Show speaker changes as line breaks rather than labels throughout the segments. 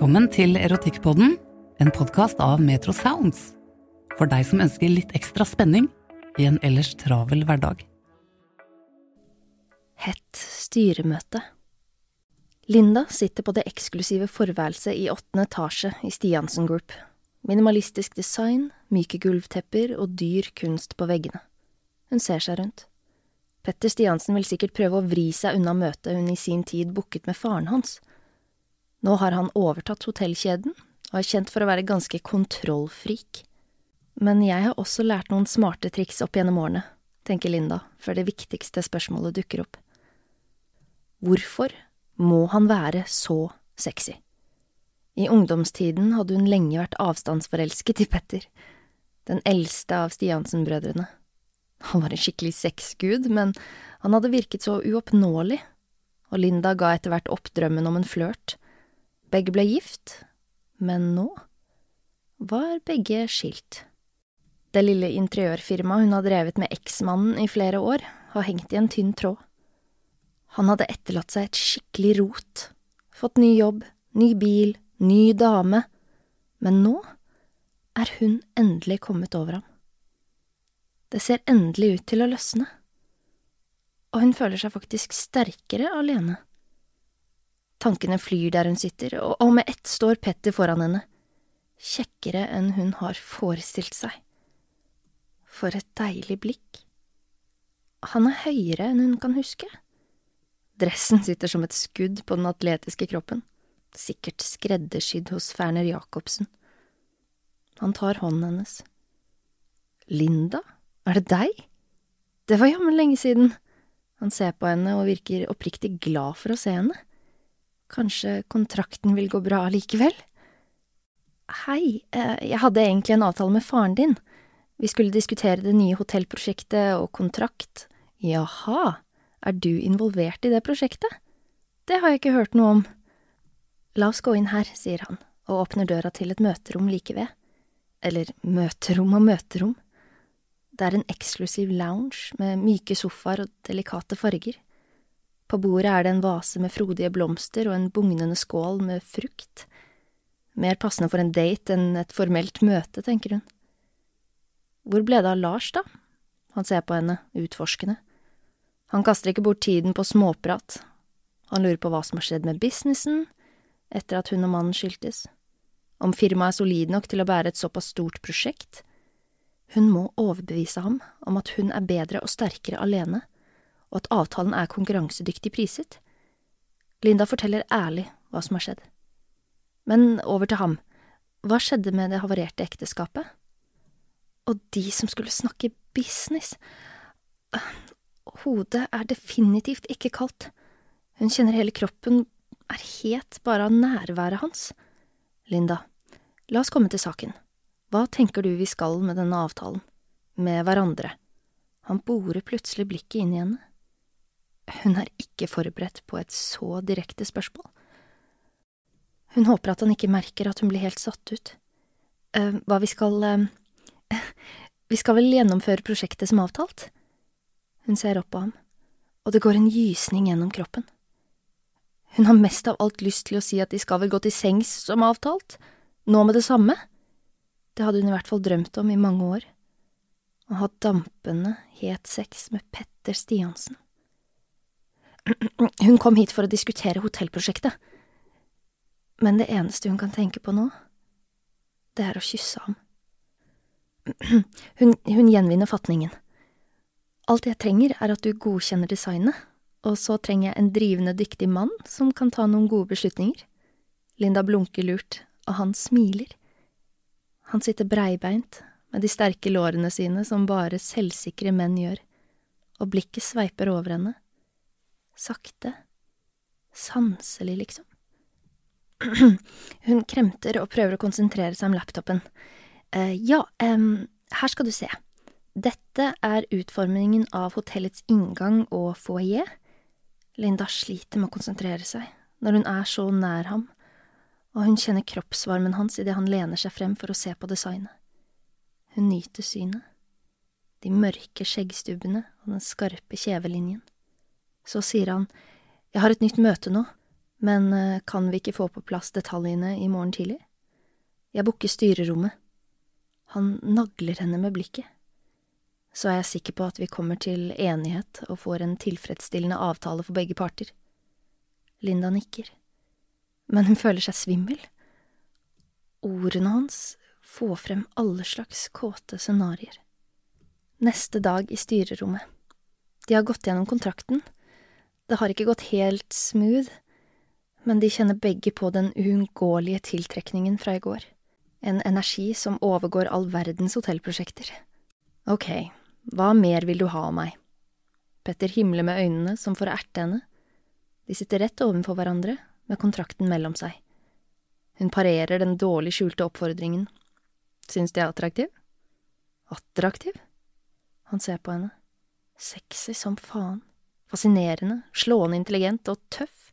Velkommen til Erotikkpodden, en podkast av Metro Sounds. For deg som ønsker litt ekstra spenning i en ellers travel hverdag.
Hett styremøte. Linda sitter på det eksklusive forværelset i åttende etasje i Stiansen Group. Minimalistisk design, myke gulvtepper og dyr kunst på veggene. Hun ser seg rundt. Petter Stiansen vil sikkert prøve å vri seg unna møtet hun i sin tid booket med faren hans. Nå har han overtatt hotellkjeden og er kjent for å være ganske kontrollfrik. Men jeg har også lært noen smarte triks opp gjennom årene, tenker Linda, før det viktigste spørsmålet dukker opp. Hvorfor må han være så sexy? I ungdomstiden hadde hun lenge vært avstandsforelsket i Petter, den eldste av Stiansen-brødrene. Han var en skikkelig sexgud, men han hadde virket så uoppnåelig, og Linda ga etter hvert opp drømmen om en flørt. Begge ble gift, men nå var begge skilt. Det lille interiørfirmaet hun har drevet med eksmannen i flere år, har hengt i en tynn tråd. Han hadde etterlatt seg et skikkelig rot, fått ny jobb, ny bil, ny dame, men nå er hun endelig kommet over ham. Det ser endelig ut til å løsne, og hun føler seg faktisk sterkere alene. Tankene flyr der hun sitter, og med ett står Petter foran henne, kjekkere enn hun har forestilt seg. For et deilig blikk. Han er høyere enn hun kan huske. Dressen sitter som et skudd på den atletiske kroppen, sikkert skreddersydd hos Ferner Jacobsen. Han tar hånden hennes. Linda, er det deg? Det var jammen lenge siden. Han ser på henne og virker oppriktig glad for å se henne. Kanskje kontrakten vil gå bra likevel? Hei, eh, jeg hadde egentlig en avtale med faren din. Vi skulle diskutere det nye hotellprosjektet og kontrakt. Jaha, er du involvert i det prosjektet? Det har jeg ikke hørt noe om. La oss gå inn her, sier han, og åpner døra til et møterom like ved. Eller møterom og møterom. Det er en eksklusiv lounge med myke sofaer og delikate farger. På bordet er det en vase med frodige blomster og en bugnende skål med frukt. Mer passende for en date enn et formelt møte, tenker hun. Hvor ble det av Lars, da? Han ser på henne, utforskende. Han kaster ikke bort tiden på småprat. Han lurer på hva som har skjedd med businessen etter at hun og mannen skiltes, om firmaet er solid nok til å bære et såpass stort prosjekt. Hun må overbevise ham om at hun er bedre og sterkere alene og at avtalen er konkurransedyktig priset. Linda forteller ærlig hva som har skjedd. Men over til ham. Hva skjedde med det havarerte ekteskapet? Og de som skulle snakke business. Hodet er definitivt ikke kaldt. Hun kjenner hele kroppen er het bare av nærværet hans. Linda, la oss komme til saken. Hva tenker du vi skal med denne avtalen? Med hverandre? Han borer plutselig blikket inn i henne. Hun er ikke forberedt på et så direkte spørsmål. Hun håper at han ikke merker at hun blir helt satt ut. Uh, hva vi skal uh, Vi skal vel gjennomføre prosjektet som avtalt? Hun ser opp på ham, og det går en gysning gjennom kroppen. Hun har mest av alt lyst til å si at de skal vel gå til sengs som avtalt, nå med det samme. Det hadde hun i hvert fall drømt om i mange år. Å ha dampende, het sex med Petter Stiansen. Hun kom hit for å diskutere hotellprosjektet men det eneste hun kan tenke på nå, det er å kysse ham. Hun, hun gjenvinner fatningen. Alt jeg trenger, er at du godkjenner designet, og så trenger jeg en drivende dyktig mann som kan ta noen gode beslutninger. Linda blunker lurt, og han smiler. Han sitter breibeint, med de sterke lårene sine som bare selvsikre menn gjør, og blikket sveiper over henne. Sakte. Sanselig, liksom. Hun kremter og prøver å konsentrere seg om laptopen. Uh, ja, um, her skal du se. Dette er utformingen av hotellets inngang og foajé. Linda sliter med å konsentrere seg når hun er så nær ham, og hun kjenner kroppsvarmen hans idet han lener seg frem for å se på designet. Hun nyter synet, de mørke skjeggstubbene og den skarpe kjevelinjen. Så sier han, Jeg har et nytt møte nå. Men eh, kan vi ikke få på plass detaljene i morgen tidlig? Jeg booker styrerommet. Han nagler henne med blikket. Så er jeg sikker på at vi kommer til enighet og får en tilfredsstillende avtale for begge parter. Linda nikker, men hun føler seg svimmel. Ordene hans får frem alle slags kåte scenarioer. Neste dag i styrerommet. De har gått gjennom kontrakten. Det har ikke gått helt smooth men de kjenner begge på den uunngåelige tiltrekningen fra i går, en energi som overgår all verdens hotellprosjekter. Ok, hva mer vil du ha av meg? Petter himler med øynene som for å erte henne. De sitter rett ovenfor hverandre, med kontrakten mellom seg. Hun parerer den dårlig skjulte oppfordringen. Syns de er attraktiv? Attraktiv? Han ser på henne. Sexy som faen. Fascinerende, slående intelligent og tøff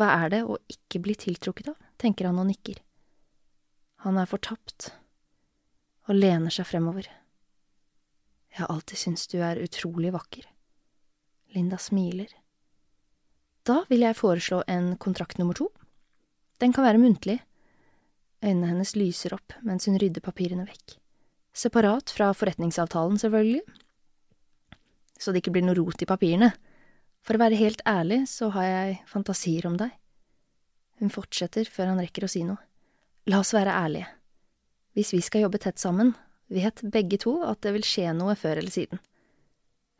hva er det å ikke bli tiltrukket av, tenker han og nikker. Han er fortapt og lener seg fremover. Jeg har alltid syntes du er utrolig vakker. Linda smiler. Da vil jeg foreslå en kontrakt nummer to. Den kan være muntlig. Øynene hennes lyser opp mens hun rydder papirene vekk. Separat fra forretningsavtalen, selvfølgelig. Så det ikke blir noe rot i papirene. For å være helt ærlig så har jeg fantasier om deg. Hun fortsetter før han rekker å si noe. La oss være ærlige. Hvis vi skal jobbe tett sammen, vet begge to at det vil skje noe før eller siden.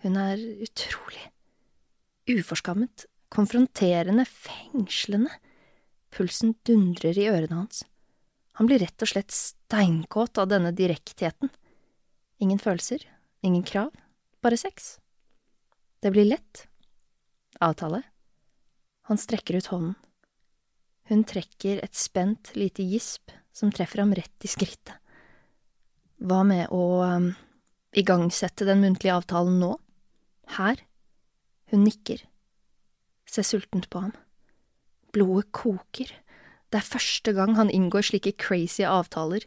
Hun er utrolig. Uforskammet, konfronterende, fengslende. Pulsen dundrer i ørene hans. Han blir rett og slett steinkåt av denne direktheten. Ingen følelser, ingen krav, bare sex. Det blir lett, Avtale? Han strekker ut hånden. Hun trekker et spent, lite gisp som treffer ham rett i skrittet. Hva med å um, igangsette den muntlige avtalen nå? Her? Hun nikker. Ser sultent på ham. Blodet koker. Det er første gang han inngår slike crazy avtaler,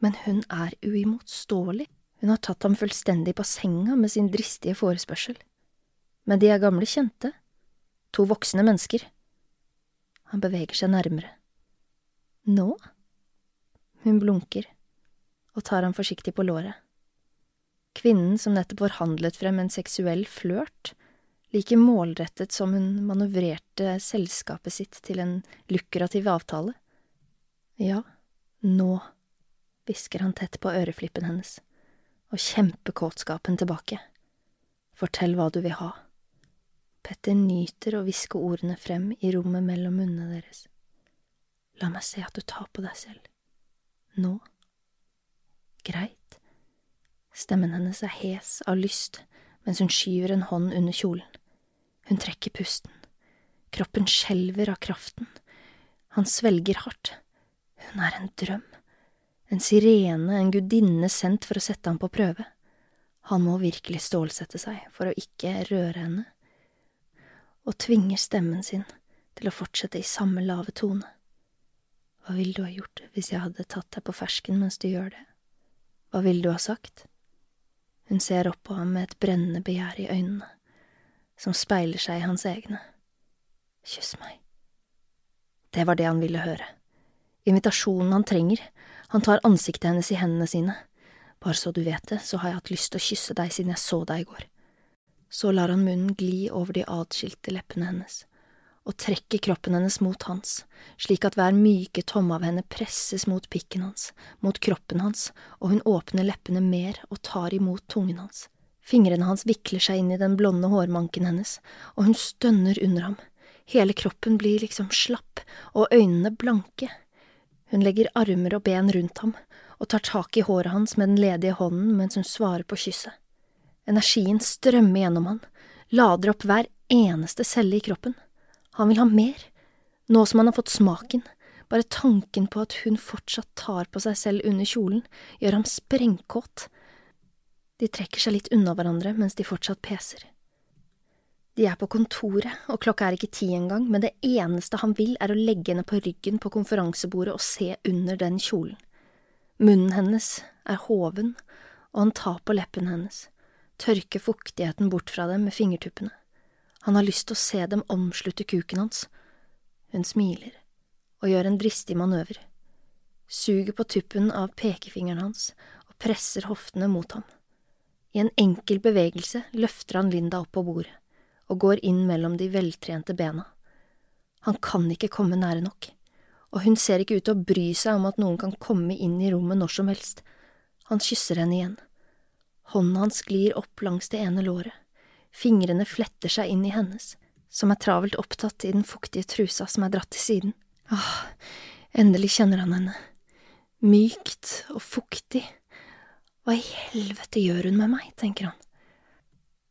men hun er uimotståelig. Hun har tatt ham fullstendig på senga med sin dristige forespørsel. Men de er gamle kjente, To voksne mennesker. Han beveger seg nærmere. Nå? Hun blunker og tar ham forsiktig på låret. Kvinnen som nettopp forhandlet frem en seksuell flørt, like målrettet som hun manøvrerte selskapet sitt til en lukrativ avtale. Ja, nå, hvisker han tett på øreflippen hennes, og kjempekåtskapen tilbake. Fortell hva du vil ha. Petter nyter å hviske ordene frem i rommet mellom munnene deres. La meg se at du tar på deg selv. Nå. Greit. Stemmen hennes er hes av lyst mens hun skyver en hånd under kjolen. Hun trekker pusten. Kroppen skjelver av kraften. Han svelger hardt. Hun er en drøm. En sirene, en gudinne sendt for å sette ham på prøve. Han må virkelig stålsette seg for å ikke røre henne, og tvinger stemmen sin til å fortsette i samme lave tone. Hva ville du ha gjort hvis jeg hadde tatt deg på fersken mens du gjør det? Hva ville du ha sagt? Hun ser opp på ham med et brennende begjær i øynene, som speiler seg i hans egne. Kyss meg. Det var det han ville høre. Invitasjonen han trenger. Han tar ansiktet hennes i hendene sine. Bare så du vet det, så har jeg hatt lyst til å kysse deg siden jeg så deg i går. Så lar han munnen gli over de atskilte leppene hennes og trekker kroppen hennes mot hans, slik at hver myke tomme av henne presses mot pikken hans, mot kroppen hans, og hun åpner leppene mer og tar imot tungen hans. Fingrene hans vikler seg inn i den blonde hårmanken hennes, og hun stønner under ham. Hele kroppen blir liksom slapp, og øynene blanke. Hun legger armer og ben rundt ham, og tar tak i håret hans med den ledige hånden mens hun svarer på kysset. Energien strømmer gjennom han, lader opp hver eneste celle i kroppen. Han vil ha mer, nå som han har fått smaken, bare tanken på at hun fortsatt tar på seg selv under kjolen, gjør ham sprengkåt. De trekker seg litt unna hverandre mens de fortsatt peser. De er på kontoret, og klokka er ikke ti engang, men det eneste han vil er å legge henne på ryggen på konferansebordet og se under den kjolen. Munnen hennes er hoven, og han tar på leppen hennes, tørker fuktigheten bort fra dem med fingertuppene. Han har lyst til å se dem omslutte kuken hans. Hun smiler og gjør en dristig manøver, suger på tuppen av pekefingeren hans og presser hoftene mot ham. I en enkel bevegelse løfter han Linda opp på bordet og går inn mellom de veltrente bena. Han kan ikke komme nære nok, og hun ser ikke ut til å bry seg om at noen kan komme inn i rommet når som helst. Han kysser henne igjen. Hånden hans glir opp langs det ene låret fingrene fletter seg inn i hennes, som er travelt opptatt i den fuktige trusa som er dratt til siden. Åh, endelig kjenner han henne. Mykt og fuktig. Hva i helvete gjør hun med meg, tenker han.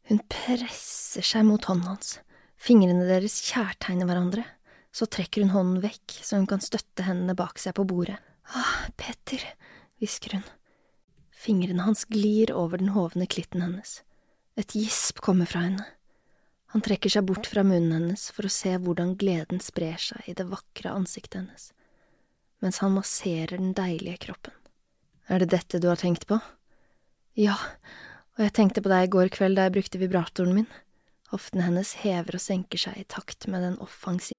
Hun presser seg mot hånden hans, fingrene deres kjærtegner hverandre, så trekker hun hånden vekk så hun kan støtte hendene bak seg på bordet. Ah, Peter, hvisker hun. Fingrene hans glir over den hovne klitten hennes. Et gisp kommer fra henne. Han trekker seg bort fra munnen hennes for å se hvordan gleden sprer seg i det vakre ansiktet hennes, mens han masserer den deilige kroppen. Er det dette du har tenkt på? Ja, og jeg tenkte på deg i går kveld da jeg brukte vibratoren min. Hoftene hennes hever og senker seg i takt med den offensive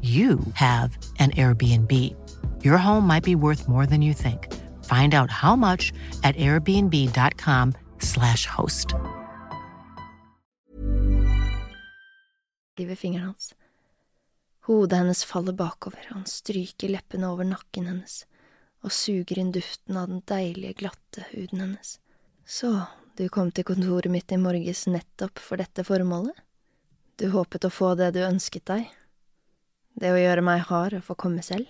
you have an Airbnb. Your home might be worth more than you think. Find out how much at airbnb.com/slash host.
ved fingeren hans. Hodet hennes faller bakover, han stryker leppene over nakken hennes og suger inn duften av den deilige, glatte huden hennes. Så, du kom til kontoret mitt i morges nettopp for dette formålet? Du håpet å få det du ønsket deg? Det å gjøre meg hard og få komme selv?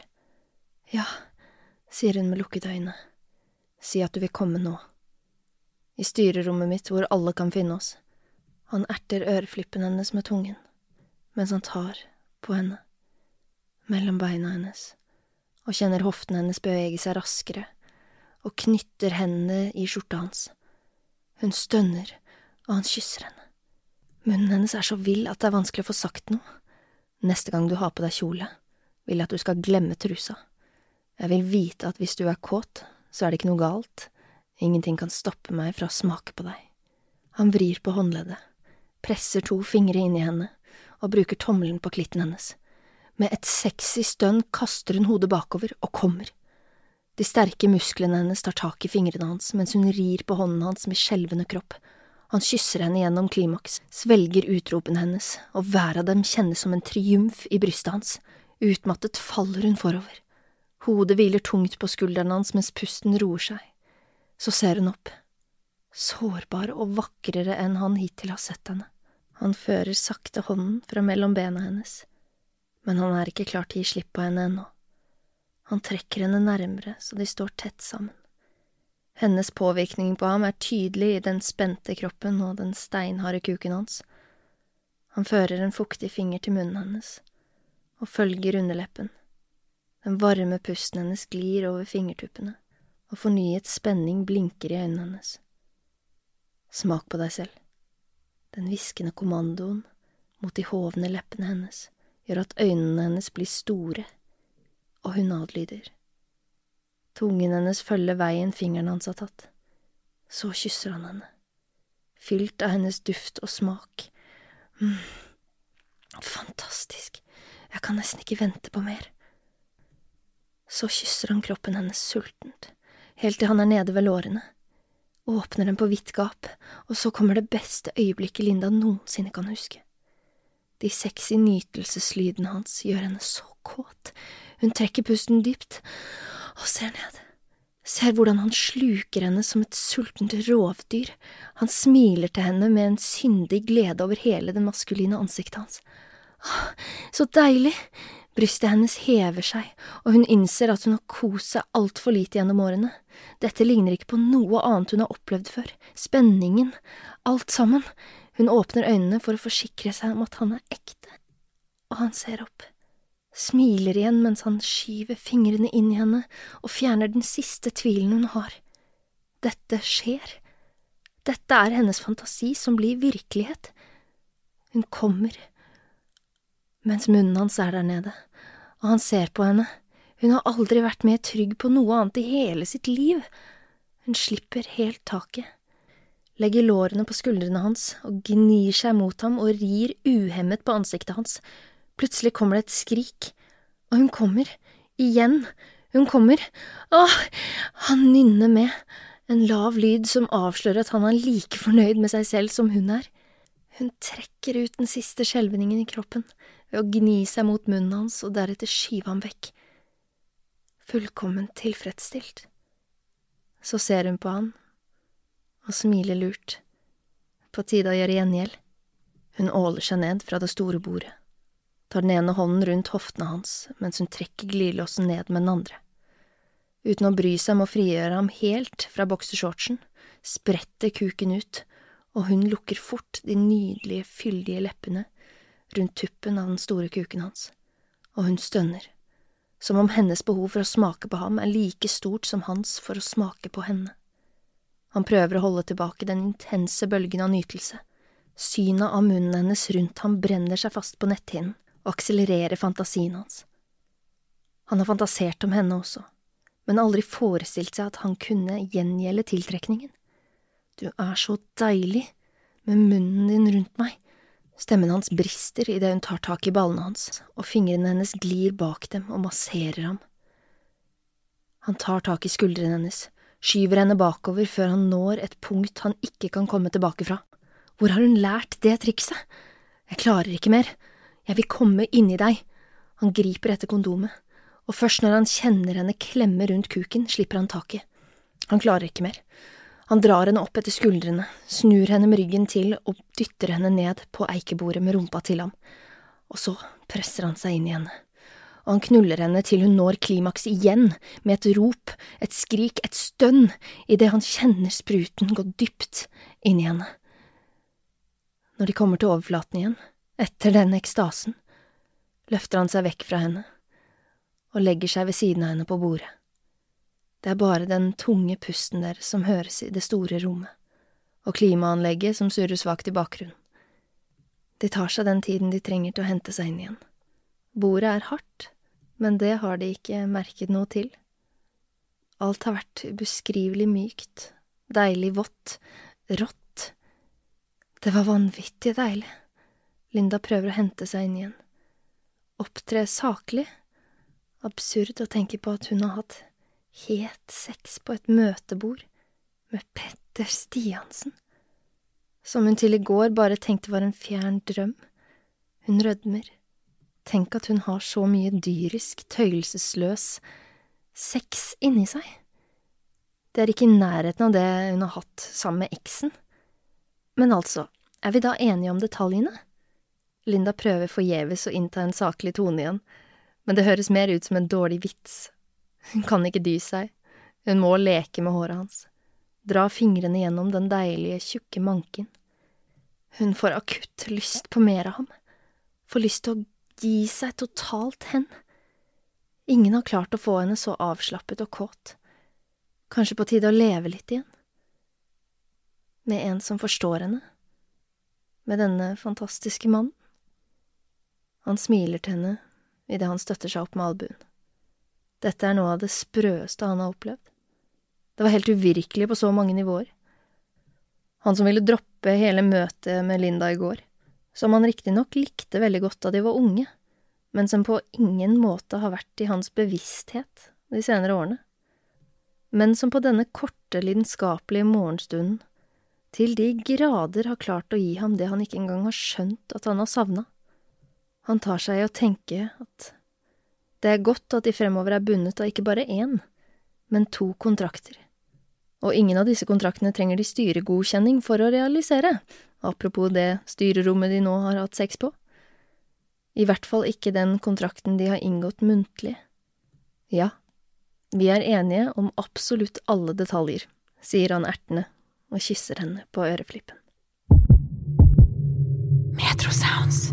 Ja, sier hun med lukkede øyne. Si at du vil komme nå. I styrerommet mitt hvor alle kan finne oss. Han erter øreflippen hennes med tungen, mens han tar på henne, mellom beina hennes og kjenner hoften hennes bevege seg raskere, og knytter hendene i skjorta hans. Hun stønner, og han kysser henne. Munnen hennes er så vill at det er vanskelig å få sagt noe. Neste gang du har på deg kjole, vil jeg at du skal glemme trusa. Jeg vil vite at hvis du er kåt, så er det ikke noe galt, ingenting kan stoppe meg fra å smake på deg. Han vrir på håndleddet, presser to fingre inn i henne og bruker tommelen på klitten hennes. Med et sexy stønn kaster hun hodet bakover og kommer. De sterke musklene hennes tar tak i fingrene hans mens hun rir på hånden hans med skjelvende kropp. Han kysser henne gjennom klimaks, svelger utropene hennes, og hver av dem kjennes som en triumf i brystet hans. Utmattet faller hun forover. Hodet hviler tungt på skulderen hans mens pusten roer seg. Så ser hun opp. Sårbar og vakrere enn han hittil har sett henne. Han fører sakte hånden fra mellom bena hennes men han er ikke klar til å gi slipp på henne ennå. Han trekker henne nærmere så de står tett sammen. Hennes påvirkning på ham er tydelig i den spente kroppen og den steinharde kuken hans. Han fører en fuktig finger til munnen hennes og følger underleppen. Den varme pusten hennes glir over fingertuppene, og fornyet spenning blinker i øynene hennes. Smak på deg selv. Den hviskende kommandoen mot de hovne leppene hennes gjør at øynene hennes blir store, og hun adlyder. Tungen hennes følger veien fingeren hans har tatt. Så kysser han henne, fylt av hennes duft og smak. Mm. Fantastisk, jeg kan nesten ikke vente på mer. Så kysser han kroppen hennes sultent, helt til han er nede ved lårene, åpner den på vidt gap, og så kommer det beste øyeblikket Linda noensinne kan huske. De sexy nytelseslydene hans gjør henne så kåt. Hun trekker pusten dypt og ser ned. Ser hvordan han sluker henne som et sultent rovdyr. Han smiler til henne med en syndig glede over hele det maskuline ansiktet hans. Åh, så deilig! Brystet hennes hever seg, og hun innser at hun har kost seg altfor lite gjennom årene. Dette ligner ikke på noe annet hun har opplevd før. Spenningen, alt sammen. Hun åpner øynene for å forsikre seg om at han er ekte, og han ser opp, smiler igjen mens han skyver fingrene inn i henne og fjerner den siste tvilen hun har. Dette skjer. Dette er hennes fantasi som blir virkelighet. Hun kommer, mens munnen hans er der nede, og han ser på henne. Hun har aldri vært mer trygg på noe annet i hele sitt liv. Hun slipper helt taket legger lårene på skuldrene hans og gnir seg mot ham og rir uhemmet på ansiktet hans. Plutselig kommer det et skrik, og hun kommer, igjen, hun kommer, åh, han nynner med, en lav lyd som avslører at han er like fornøyd med seg selv som hun er. Hun trekker ut den siste skjelvningen i kroppen ved å gni seg mot munnen hans og deretter skyve ham vekk. Fullkomment tilfredsstilt. Så ser hun på han og smiler lurt. På tide å gjøre gjengjeld. Hun åler seg ned fra det store bordet, tar den ene hånden rundt hoftene hans mens hun trekker glidelåsen ned med den andre. Uten å bry seg om å frigjøre ham helt fra boksershortsen, spretter kuken ut, og hun lukker fort de nydelige, fyldige leppene rundt tuppen av den store kuken hans, og hun stønner, som om hennes behov for å smake på ham er like stort som hans for å smake på henne. Han prøver å holde tilbake den intense bølgen av nytelse. Synet av munnen hennes rundt ham brenner seg fast på netthinnen akselererer fantasien hans. Han har fantasert om henne også, men aldri forestilt seg at han kunne gjengjelde tiltrekningen. Du er så deilig med munnen din rundt meg. Stemmen hans brister idet hun tar tak i ballene hans, og fingrene hennes glir bak dem og masserer ham. Han tar tak i skuldrene hennes, skyver henne bakover før han når et punkt han ikke kan komme tilbake fra. Hvor har hun lært det trikset? Jeg klarer ikke mer, jeg vil komme inni deg. Han griper etter kondomet, og først når han kjenner henne klemme rundt kuken, slipper han taket. Han klarer ikke mer. Han drar henne opp etter skuldrene, snur henne med ryggen til og dytter henne ned på eikebordet med rumpa til ham, og så presser han seg inn i henne, og han knuller henne til hun når klimaks igjen, med et rop, et skrik, et stønn, idet han kjenner spruten gå dypt inn i henne. Når de kommer til overflaten igjen, etter den ekstasen, løfter han seg vekk fra henne og legger seg ved siden av henne på bordet. Det er bare den tunge pusten deres som høres i det store rommet, og klimaanlegget som surrer svakt i bakgrunnen. De tar seg den tiden de trenger til å hente seg inn igjen. Bordet er hardt, men det har de ikke merket noe til. Alt har vært ubeskrivelig mykt, deilig vått, rått. Det var vanvittig deilig. Linda prøver å hente seg inn igjen. Opptre saklig. Absurd å tenke på at hun har hatt het sex på et møtebord med Petter Stiansen, som hun til i går bare tenkte var en fjern drøm. Hun rødmer. Tenk at hun har så mye dyrisk, tøyelsesløs sex inni seg. Det er ikke i nærheten av det hun har hatt sammen med eksen. Men altså, er vi da enige om detaljene? Linda prøver forgjeves å innta en saklig tone igjen, men det høres mer ut som en dårlig vits. Hun kan ikke dy seg, hun må leke med håret hans, dra fingrene gjennom den deilige, tjukke manken. Hun får akutt lyst på mer av ham, får lyst til å gi seg totalt hen. Ingen har klart å få henne så avslappet og kåt. Kanskje på tide å leve litt igjen? Med en som forstår henne? Med denne fantastiske mannen? Han smiler til henne idet han støtter seg opp med albuen. Dette er noe av det sprøeste han har opplevd. Det var helt uvirkelig på så mange nivåer. Han som ville droppe hele møtet med Linda i går, som han riktignok likte veldig godt da de var unge, men som på ingen måte har vært i hans bevissthet de senere årene, men som på denne korte, lidenskapelige morgenstunden til de grader har klart å gi ham det han ikke engang har skjønt at han har savna. Han tar seg i å tenke at det er godt at de fremover er bundet av ikke bare én, men to kontrakter. Og ingen av disse kontraktene trenger de styregodkjenning for å realisere, apropos det styrerommet de nå har hatt sex på. I hvert fall ikke den kontrakten de har inngått muntlig. Ja, vi er enige om absolutt alle detaljer, sier han ertende og kysser henne på øreflippen.
Metro Sounds.